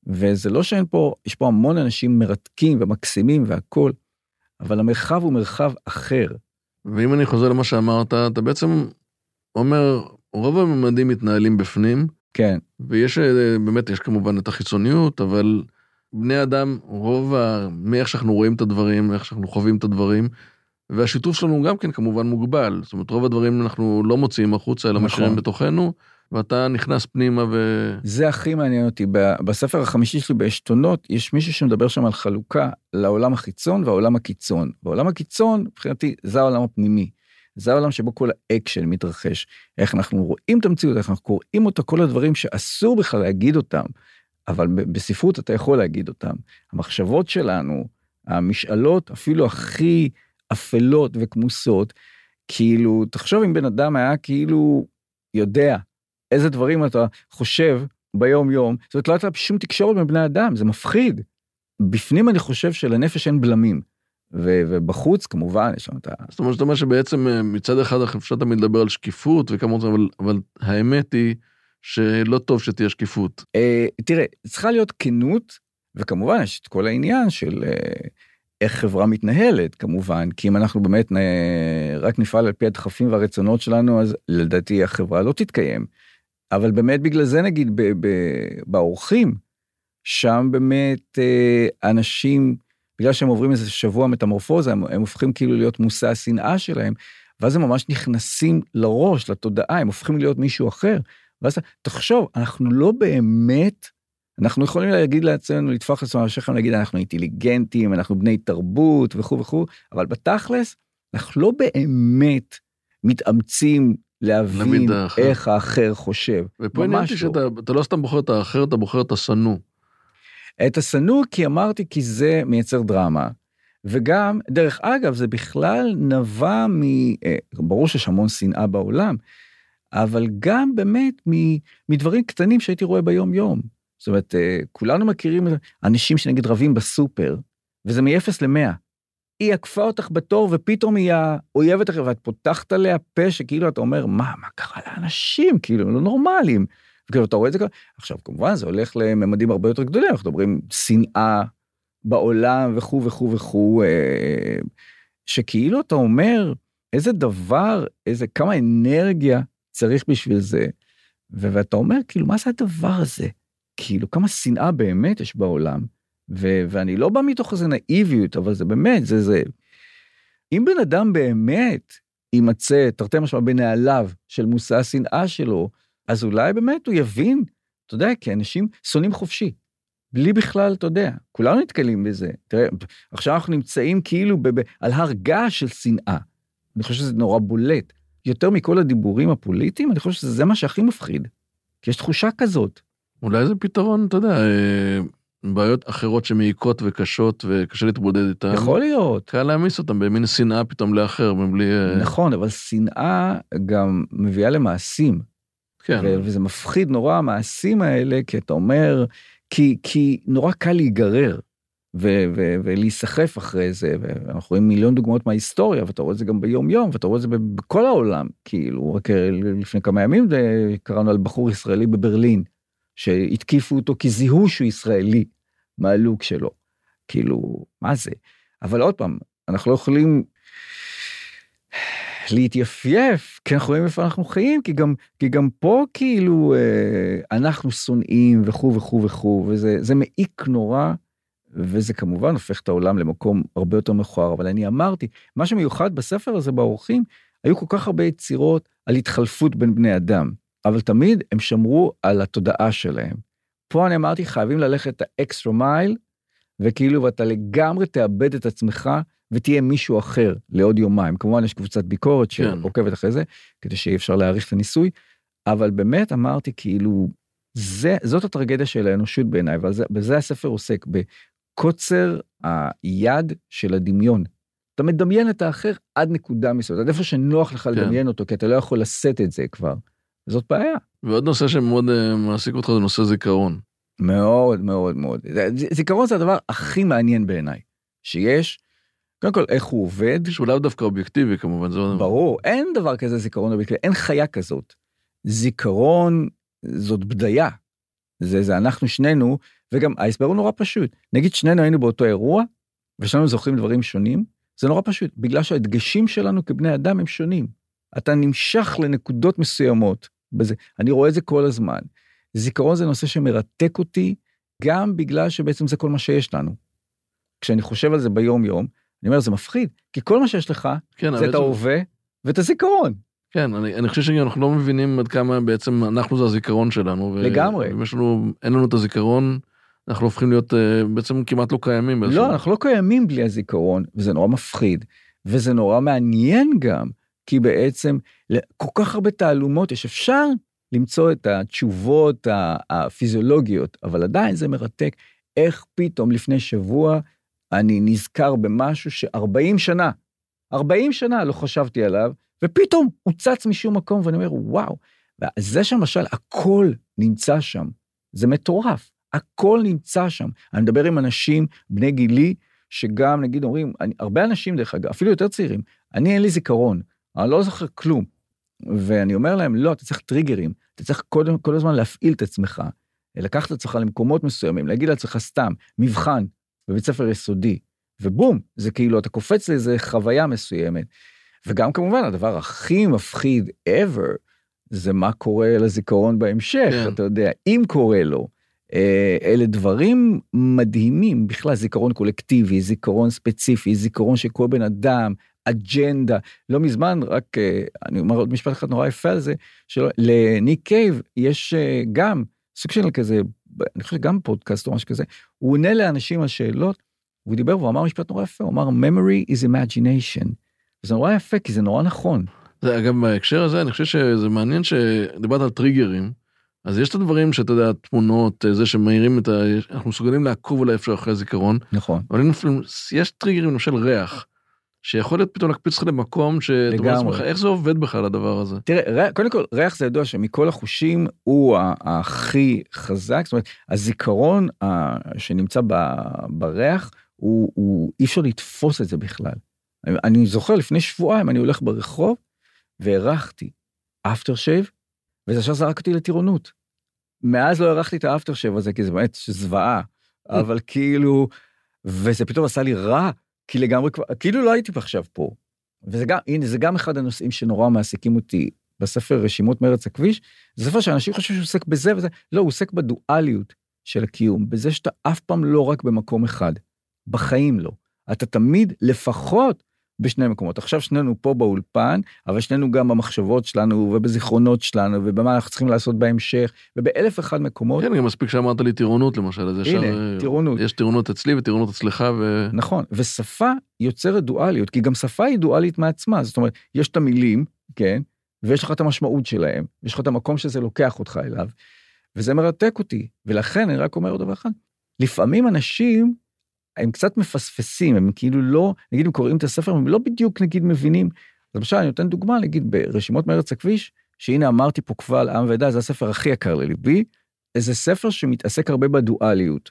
וזה לא שאין פה, יש פה המון אנשים מרתקים ומקסימים והכול, אבל המרחב הוא מרחב אחר. ואם אני חוזר למה שאמרת, אתה בעצם אומר, רוב הממדים מתנהלים בפנים, כן, ויש אה, באמת, יש כמובן את החיצוניות, אבל בני אדם, רוב ה... מאיך שאנחנו רואים את הדברים, איך שאנחנו חווים את הדברים, והשיתוף שלנו גם כן כמובן מוגבל. זאת אומרת, רוב הדברים אנחנו לא מוציאים החוצה, אלא נכון. משאירים בתוכנו, ואתה נכנס פנימה ו... זה הכי מעניין אותי. בספר החמישי שלי בעשתונות, יש מישהו שמדבר שם על חלוקה לעולם החיצון והעולם הקיצון. בעולם הקיצון, מבחינתי, זה העולם הפנימי. זה העולם שבו כל האקשן מתרחש. איך אנחנו רואים את המציאות, איך אנחנו קוראים אותה, כל הדברים שאסור בכלל להגיד אותם, אבל בספרות אתה יכול להגיד אותם. המחשבות שלנו, המשאלות, אפילו הכי אפלות וכמוסות, כאילו, תחשוב אם בן אדם היה כאילו יודע איזה דברים אתה חושב ביום יום, זאת אומרת לא הייתה שום תקשורת בין בני אדם, זה מפחיד. בפנים אני חושב שלנפש אין בלמים, ו- ובחוץ כמובן יש לנו את ה... זאת אומרת, זאת אומרת שבעצם אה, מצד אחד אפשר תמיד לדבר על שקיפות דברים, אבל, אבל האמת היא שלא טוב שתהיה שקיפות. אה, תראה, צריכה להיות כנות, וכמובן יש את כל העניין של אה, איך חברה מתנהלת, כמובן, כי אם אנחנו באמת. רק נפעל על פי הדחפים והרצונות שלנו, אז לדעתי החברה לא תתקיים. אבל באמת בגלל זה נגיד. באורחים, שם באמת אה, אנשים, בגלל שהם עוברים איזה שבוע מטמורפוזה, הם, הם הופכים כאילו להיות מושא השנאה שלהם, ואז הם ממש נכנסים לראש, לתודעה, הם הופכים להיות מישהו אחר. ואז תחשוב, אנחנו לא באמת, אנחנו יכולים להגיד לעצמנו, לטפוח לעצמנו על השכם, להגיד אנחנו אינטליגנטים, אנחנו בני תרבות וכו' וכו', אבל בתכלס, אנחנו לא באמת מתאמצים להבין האחר. איך האחר חושב. ופה העניין ממש אותי לא. שאתה אתה לא סתם בוחר את האחר, אתה בוחר את השנוא. את השנוא כי אמרתי כי זה מייצר דרמה. וגם, דרך אגב, זה בכלל נבע מ... אה, ברור שיש המון שנאה בעולם, אבל גם באמת מדברים קטנים שהייתי רואה ביום יום. זאת אומרת, אה, כולנו מכירים אנשים שנגיד רבים בסופר, וזה מ-0 ל-100. היא עקפה אותך בתור ופתאום היא האויבת אחרת, ואת פותחת עליה פה שכאילו אתה אומר, מה, מה קרה לאנשים? כאילו, הם לא נורמליים. וכאילו, אתה רואה את זה ככה. עכשיו, כמובן, זה הולך לממדים הרבה יותר גדולים, אנחנו מדברים שנאה בעולם וכו' וכו' וכו', אה, שכאילו אתה אומר, איזה דבר, איזה, כמה אנרגיה צריך בשביל זה. ואתה אומר, כאילו, מה זה הדבר הזה? כאילו, כמה שנאה באמת יש בעולם. ו- ואני לא בא מתוך איזה נאיביות, אבל זה באמת, זה זה. אם בן אדם באמת יימצא, תרתי משמע, בנעליו של מושא השנאה שלו, אז אולי באמת הוא יבין, אתה יודע, כי אנשים שונאים חופשי. בלי בכלל, אתה יודע, כולנו נתקלים בזה. תראה, עכשיו אנחנו נמצאים כאילו ב- ב- על הר געש של שנאה. אני חושב שזה נורא בולט. יותר מכל הדיבורים הפוליטיים, אני חושב שזה מה שהכי מפחיד. כי יש תחושה כזאת. אולי זה פתרון, אתה יודע, אה, בעיות אחרות שמעיקות וקשות וקשה להתמודד איתן. יכול להיות. קל להעמיס אותם במין שנאה פתאום לאחר, מבלי... אה, נכון, אבל שנאה גם מביאה למעשים. כן. ו- וזה מפחיד נורא המעשים האלה, כי אתה אומר, כי, כי נורא קל להיגרר ולהיסחף אחרי זה, ואנחנו רואים מיליון דוגמאות מההיסטוריה, ואתה רואה את זה גם ביום יום, ואתה רואה את זה בכל העולם, כאילו, רק אה, לפני כמה ימים ד- קראנו על בחור ישראלי בברלין, שהתקיפו אותו כי זיהו שהוא ישראלי מהלוק שלו. כאילו, מה זה? אבל עוד פעם, אנחנו לא יכולים להתייפייף, כי אנחנו רואים איפה אנחנו חיים, כי גם, כי גם פה כאילו אה, אנחנו שונאים וכו' וכו' וכו', וזה זה מעיק נורא, וזה כמובן הופך את העולם למקום הרבה יותר מכוער, אבל אני אמרתי, מה שמיוחד בספר הזה באורחים, היו כל כך הרבה יצירות על התחלפות בין בני אדם, אבל תמיד הם שמרו על התודעה שלהם. פה אני אמרתי, חייבים ללכת את האקסטרה מייל, וכאילו, ואתה לגמרי תאבד את עצמך ותהיה מישהו אחר לעוד יומיים. כמובן, יש קבוצת ביקורת כן. שעוקבת אחרי זה, כדי שיהיה אפשר להעריך את הניסוי, אבל באמת אמרתי, כאילו, זה, זאת הטרגדיה של האנושות בעיניי, ובזה הספר עוסק, בקוצר היד של הדמיון. אתה מדמיין את האחר עד נקודה מסוימת, עד איפה שנוח לך כן. לדמיין אותו, כי אתה לא יכול לשאת את זה כבר. זאת בעיה. ועוד נושא שמאוד אה, מעסיק אותך זה נושא זיכרון. מאוד מאוד מאוד. זיכרון זה הדבר הכי מעניין בעיניי שיש. קודם כל, איך הוא עובד, שהוא לאו דווקא אובייקטיבי כמובן, זה לא... ברור, אין דבר כזה זיכרון אובייקטיבי, אין חיה כזאת. זיכרון זאת בדיה. זה, זה אנחנו שנינו, וגם ההסבר הוא נורא פשוט. נגיד שנינו היינו באותו אירוע, ושנינו זוכרים דברים שונים, זה נורא פשוט, בגלל שהדגשים שלנו כבני אדם הם שונים. אתה נמשך לנקודות מסוימות בזה. אני רואה את זה כל הזמן. זיכרון זה נושא שמרתק אותי, גם בגלל שבעצם זה כל מה שיש לנו. כשאני חושב על זה ביום יום, אני אומר זה מפחיד, כי כל מה שיש לך כן, זה את ההווה ואת הזיכרון. כן, אני, אני חושב שאנחנו לא מבינים עד כמה בעצם אנחנו זה הזיכרון שלנו. ו- לגמרי. אם יש לנו, אין לנו את הזיכרון, אנחנו הופכים להיות uh, בעצם כמעט לא קיימים. לא, אנחנו לא קיימים בלי הזיכרון, וזה נורא מפחיד, וזה נורא מעניין גם, כי בעצם כל כך הרבה תעלומות יש, אפשר למצוא את התשובות הפיזיולוגיות, אבל עדיין זה מרתק איך פתאום לפני שבוע אני נזכר במשהו ש-40 שנה, 40 שנה לא חשבתי עליו, ופתאום הוא צץ משום מקום, ואני אומר, וואו, וזה שלמשל הכל נמצא שם, זה מטורף, הכל נמצא שם. אני מדבר עם אנשים בני גילי, שגם נגיד אומרים, אני, הרבה אנשים דרך אגב, אפילו יותר צעירים, אני אין לי זיכרון, אני לא זוכר כלום. ואני אומר להם, לא, אתה צריך טריגרים, אתה צריך קודם, כל הזמן להפעיל את עצמך, לקחת את עצמך למקומות מסוימים, להגיד לעצמך סתם, מבחן בבית ספר יסודי, ובום, זה כאילו, אתה קופץ לאיזה חוויה מסוימת. וגם כמובן, הדבר הכי מפחיד ever, זה מה קורה לזיכרון בהמשך, כן. אתה יודע, אם קורה לו. אה, אלה דברים מדהימים, בכלל זיכרון קולקטיבי, זיכרון ספציפי, זיכרון של כל בן אדם, אג'נדה. לא מזמן, רק אה, אני אומר עוד משפט אחד נורא יפה על זה, שלניק קייב יש אה, גם סוג של כזה, אני חושב גם פודקאסט או משהו כזה, הוא עונה לאנשים על שאלות, והוא דיבר והוא אמר משפט נורא יפה, הוא אמר memory is imagination. זה נורא יפה כי זה נורא נכון. זה, אגב, בהקשר הזה, אני חושב שזה מעניין שדיברת על טריגרים, אז יש את הדברים שאתה יודע, תמונות, זה שמאירים את ה... אנחנו מסוגלים לעקוב אולי אפשר אחרי הזיכרון, נכון. אבל יש טריגרים, למשל ריח, שיכול להיות פתאום להקפיץ אותך למקום שאתה אומר לגמרי. לעצמך, איך זה עובד בכלל הדבר הזה? תראה, קודם כל, ריח זה ידוע שמכל החושים הוא הכי חזק, זאת אומרת, הזיכרון ה- שנמצא בריח, הוא, הוא אי אפשר לתפוס את זה בכלל. אני- אני זוכר לפני שבועיים אני הולך ברחוב והרחתי אפטר שייב, וזה ישר זרק אותי לטירונות. מאז לא הרחתי את האפטר שייב הזה, כי זה באמת זוועה, אבל כאילו, וזה פתאום עשה לי רע, כי לגמרי כבר, כאילו לא הייתי עכשיו פה. וזה גם, הנה, זה גם אחד הנושאים שנורא מעסיקים אותי בספר רשימות מארץ הכביש, זה ספר שאנשים חושבים שהוא עוסק בזה וזה, לא, הוא עוסק בדואליות של הקיום, בזה שאתה אף פעם לא רק במקום אחד, בחיים לא. אתה תמיד לפחות בשני מקומות. עכשיו שנינו פה באולפן, אבל שנינו גם במחשבות שלנו ובזיכרונות שלנו ובמה אנחנו צריכים לעשות בהמשך, ובאלף אחד מקומות. כן, גם מספיק שאמרת לי טירונות למשל, אז ישר... הנה, טירונות. יש טירונות אצלי וטירונות אצלך, ו... נכון, ושפה יוצרת דואליות, כי גם שפה היא דואלית מעצמה, זאת אומרת, יש את המילים, כן, ויש לך את המשמעות שלהם, ויש לך את המקום שזה לוקח אותך אליו, וזה מרתק אותי, ולכן אני רק אומר עוד דבר אחד, לפעמים אנשים, הם קצת מפספסים, הם כאילו לא, נגיד הם קוראים את הספר, הם לא בדיוק נגיד מבינים, אז למשל אני נותן דוגמה, נגיד ברשימות מארץ הכביש, שהנה אמרתי פה קבל עם ועדה, זה הספר הכי יקר לליבי, זה ספר שמתעסק הרבה בדואליות.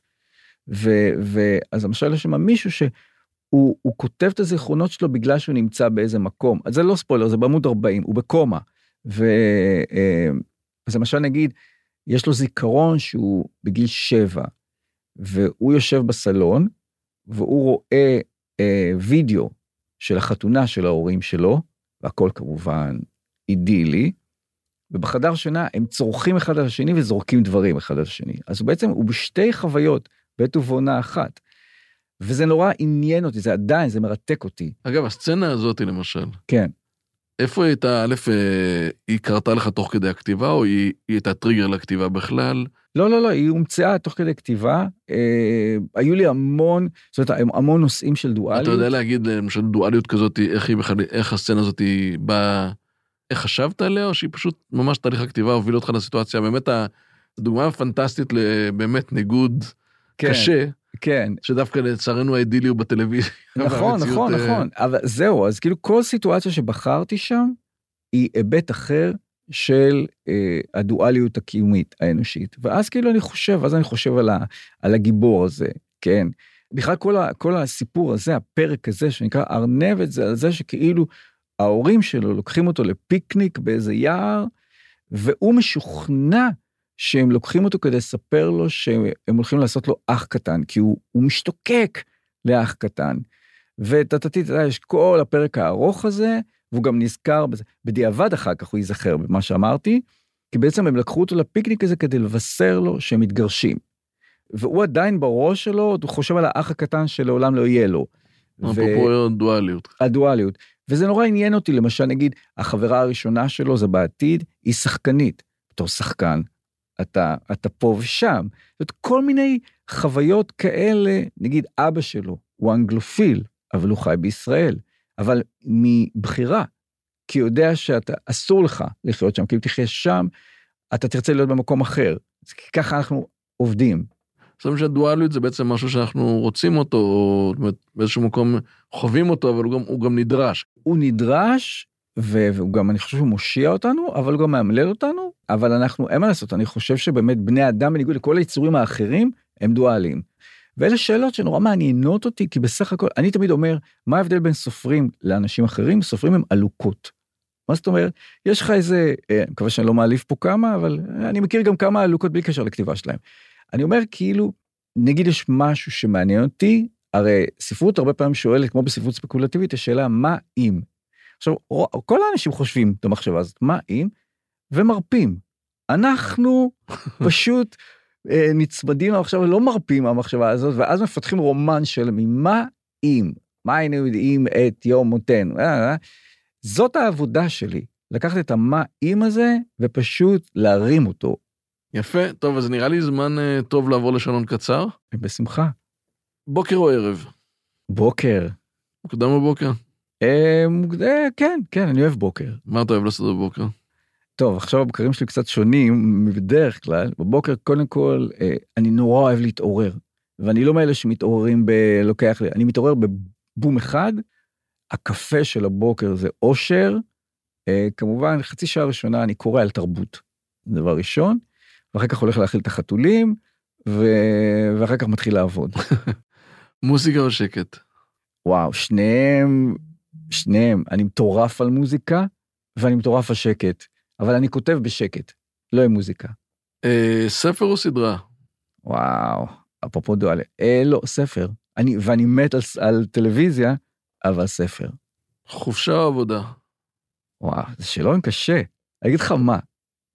ואז למשל יש שם מישהו שהוא הוא כותב את הזיכרונות שלו בגלל שהוא נמצא באיזה מקום. אז זה לא ספוילר, זה בעמוד 40, הוא בקומה. ו... אה, למשל נגיד, יש לו זיכרון שהוא בגיל שבע, והוא יושב בסלון, והוא רואה אה, וידאו של החתונה של ההורים שלו, והכל כמובן אידילי, ובחדר שינה הם צורכים אחד על השני וזורקים דברים אחד על השני. אז בעצם הוא בשתי חוויות בעת ובעונה אחת. וזה נורא עניין אותי, זה עדיין, זה מרתק אותי. אגב, הסצנה הזאת למשל, כן. איפה היא הייתה, א', אה, היא קרתה לך תוך כדי הכתיבה, או היא, היא הייתה טריגר לכתיבה בכלל? לא, לא, לא, היא הומצאה תוך כדי כתיבה. אה, היו לי המון, זאת אומרת, המון נושאים של דואליות. אתה יודע להגיד, למשל, דואליות כזאת, איך היא בכלל, איך הסצנה הזאת באה, איך חשבת עליה, או שהיא פשוט ממש תהליך הכתיבה הוביל אותך לסיטואציה, באמת הדוגמה הפנטסטית לבאמת ניגוד כן, קשה, כן, שדווקא לצערנו האידילי הוא בטלוויזיה. נכון, נכון, אה, נכון. אבל זהו, אז כאילו כל סיטואציה שבחרתי שם, היא היבט אחר של אה, הדואליות הקיומית האנושית. ואז כאילו אני חושב, אז אני חושב על, ה, על הגיבור הזה, כן? בכלל כל, ה, כל הסיפור הזה, הפרק הזה שנקרא ארנבת, זה על זה שכאילו ההורים שלו לוקחים אותו לפיקניק באיזה יער, והוא משוכנע שהם לוקחים אותו כדי לספר לו שהם הולכים לעשות לו אח קטן, כי הוא, הוא משתוקק לאח קטן. וטטטי, אתה יודע, יש כל הפרק הארוך הזה, והוא גם נזכר בזה. בדיעבד אחר כך הוא ייזכר במה שאמרתי, כי בעצם הם לקחו אותו לפיקניק הזה כדי לבשר לו שהם מתגרשים. והוא עדיין בראש שלו, הוא חושב על האח הקטן שלעולם לא יהיה לו. אפרופו דואליות. הדואליות. וזה נורא עניין אותי, למשל, נגיד, החברה הראשונה שלו זה בעתיד, היא שחקנית. בתור שחקן, אתה, אתה פה ושם. זאת אומרת, כל מיני חוויות כאלה, נגיד אבא שלו הוא אנגלופיל, אבל הוא חי בישראל, אבל מבחירה, כי יודע שאתה, אסור לך לחיות שם, כי אם תחיה שם, אתה תרצה להיות במקום אחר. אז ככה אנחנו עובדים. זאת אומרת שהדואליות זה בעצם משהו שאנחנו רוצים אותו, או באיזשהו מקום חווים אותו, אבל הוא גם, הוא גם נדרש. הוא נדרש, והוא גם, אני חושב שהוא מושיע אותנו, אבל הוא גם מאמלל אותנו, אבל אנחנו, אין מה לעשות, אני חושב שבאמת בני אדם, בניגוד לכל היצורים האחרים, הם דואליים. ואלה שאלות שנורא מעניינות אותי, כי בסך הכל, אני תמיד אומר, מה ההבדל בין סופרים לאנשים אחרים? סופרים הם עלוקות. מה זאת אומרת? יש לך איזה, אה, אני מקווה שאני לא מעליב פה כמה, אבל אני מכיר גם כמה עלוקות בלי קשר לכתיבה שלהם. אני אומר כאילו, נגיד יש משהו שמעניין אותי, הרי ספרות הרבה פעמים שואלת, כמו בספרות ספקולטיבית, השאלה מה אם. עכשיו, כל האנשים חושבים את המחשבה הזאת, מה אם? ומרפים. אנחנו פשוט אה, נצמדים למחשבה, לא מרפים מהמחשבה הזאת, ואז מפתחים רומן של ממה אם, מה היינו יודעים את יום מותנו. אה, אה, זאת העבודה שלי, לקחת את המה אם הזה ופשוט להרים אותו. יפה, טוב, אז נראה לי זמן uh, טוב לעבור לשעון קצר. בשמחה. בוקר או ערב? בוקר. מוקדם בבוקר? אה, אה, כן, כן, אני אוהב בוקר. מה אתה אוהב לעשות בבוקר? טוב, עכשיו הבקרים שלי קצת שונים מבדרך כלל. בבוקר, קודם כל, אה, אני נורא אוהב להתעורר. ואני לא מאלה שמתעוררים ב... לוקח לי, אני מתעורר בבום אחד, הקפה של הבוקר זה אושר. כמובן, חצי שעה ראשונה אני קורא על תרבות, דבר ראשון, ואחר כך הולך להאכיל את החתולים, ו... ואחר כך מתחיל לעבוד. מוזיקה או שקט? וואו, שניהם, שניהם. אני מטורף על מוזיקה, ואני מטורף על שקט, אבל אני כותב בשקט, לא עם מוזיקה. אה, ספר או סדרה? וואו, אפרופו דואלה. אה, לא, ספר. אני, ואני מת על, על טלוויזיה, אבל ספר. חופשה או עבודה? וואו, זה שאלון קשה. אני אגיד לך מה,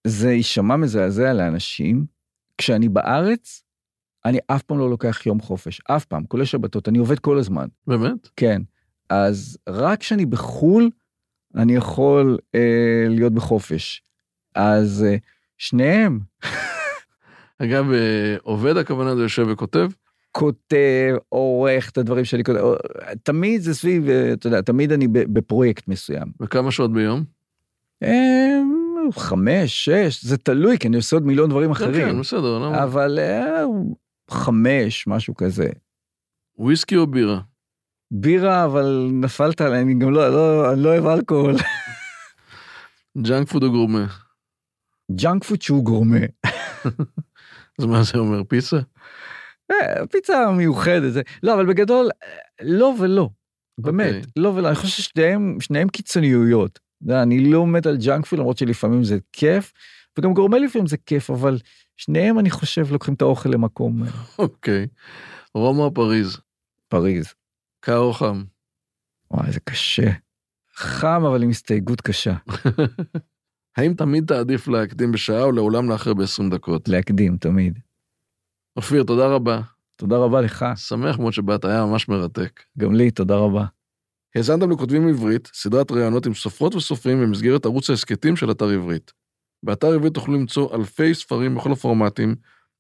זה יישמע מזעזע לאנשים. כשאני בארץ, אני אף פעם לא לוקח יום חופש, אף פעם, כולל שבתות, אני עובד כל הזמן. באמת? כן. אז רק כשאני בחו"ל, אני יכול אה, להיות בחופש. אז אה, שניהם. אגב, אה, עובד הכוונה זה יושב וכותב? כותב, עורך את הדברים שאני כותב, תמיד זה סביב, אה, אתה יודע, תמיד אני בפרויקט מסוים. וכמה שעות ביום? אה, חמש, שש, זה תלוי, כי אני עושה עוד מיליון דברים אחרים. כן, בסדר, למה? אבל חמש, משהו כזה. וויסקי או בירה? בירה, אבל נפלת עליי, אני גם לא, לא, אני לא אוהב אלכוהול. ג'אנק פוד או גורמה? ג'אנק פוד שהוא גורמה. אז מה זה אומר, פיצה? אה, פיצה מיוחדת, זה, לא, אבל בגדול, לא ולא. באמת, okay. לא ולא, אני חושב ששניהם קיצוניויות. אני לא מת על ג'אנק פוד, למרות שלפעמים זה כיף, וגם גורמה לפעמים זה כיף, אבל שניהם, אני חושב, לוקחים את האוכל למקום. אוקיי. רומא או פריז? פריז. קר או חם? וואי, זה קשה. חם, אבל עם הסתייגות קשה. האם תמיד תעדיף להקדים בשעה או לעולם לאחר ב-20 דקות? להקדים, תמיד. אופיר, תודה רבה. תודה רבה לך. שמח מאוד שבאת, היה ממש מרתק. גם לי, תודה רבה. האזנתם לכותבים עברית, סדרת ראיונות עם סופרות וסופרים במסגרת ערוץ ההסכתים של אתר עברית. באתר עברית תוכלו למצוא אלפי ספרים בכל הפורמטים,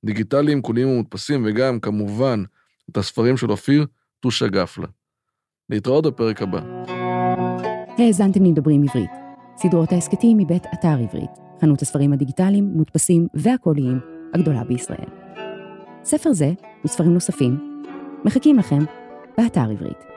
דיגיטליים, קוליים ומודפסים, וגם, כמובן, את הספרים של אופיר טושה גפלה. להתראות בפרק הבא. האזנתם לדברים עברית, סדרות ההסכתים מבית אתר עברית, חנות הספרים הדיגיטליים, מודפסים והקוליים הגדולה בישראל. ספר זה וספרים נוספים מחכים לכם באתר עברית.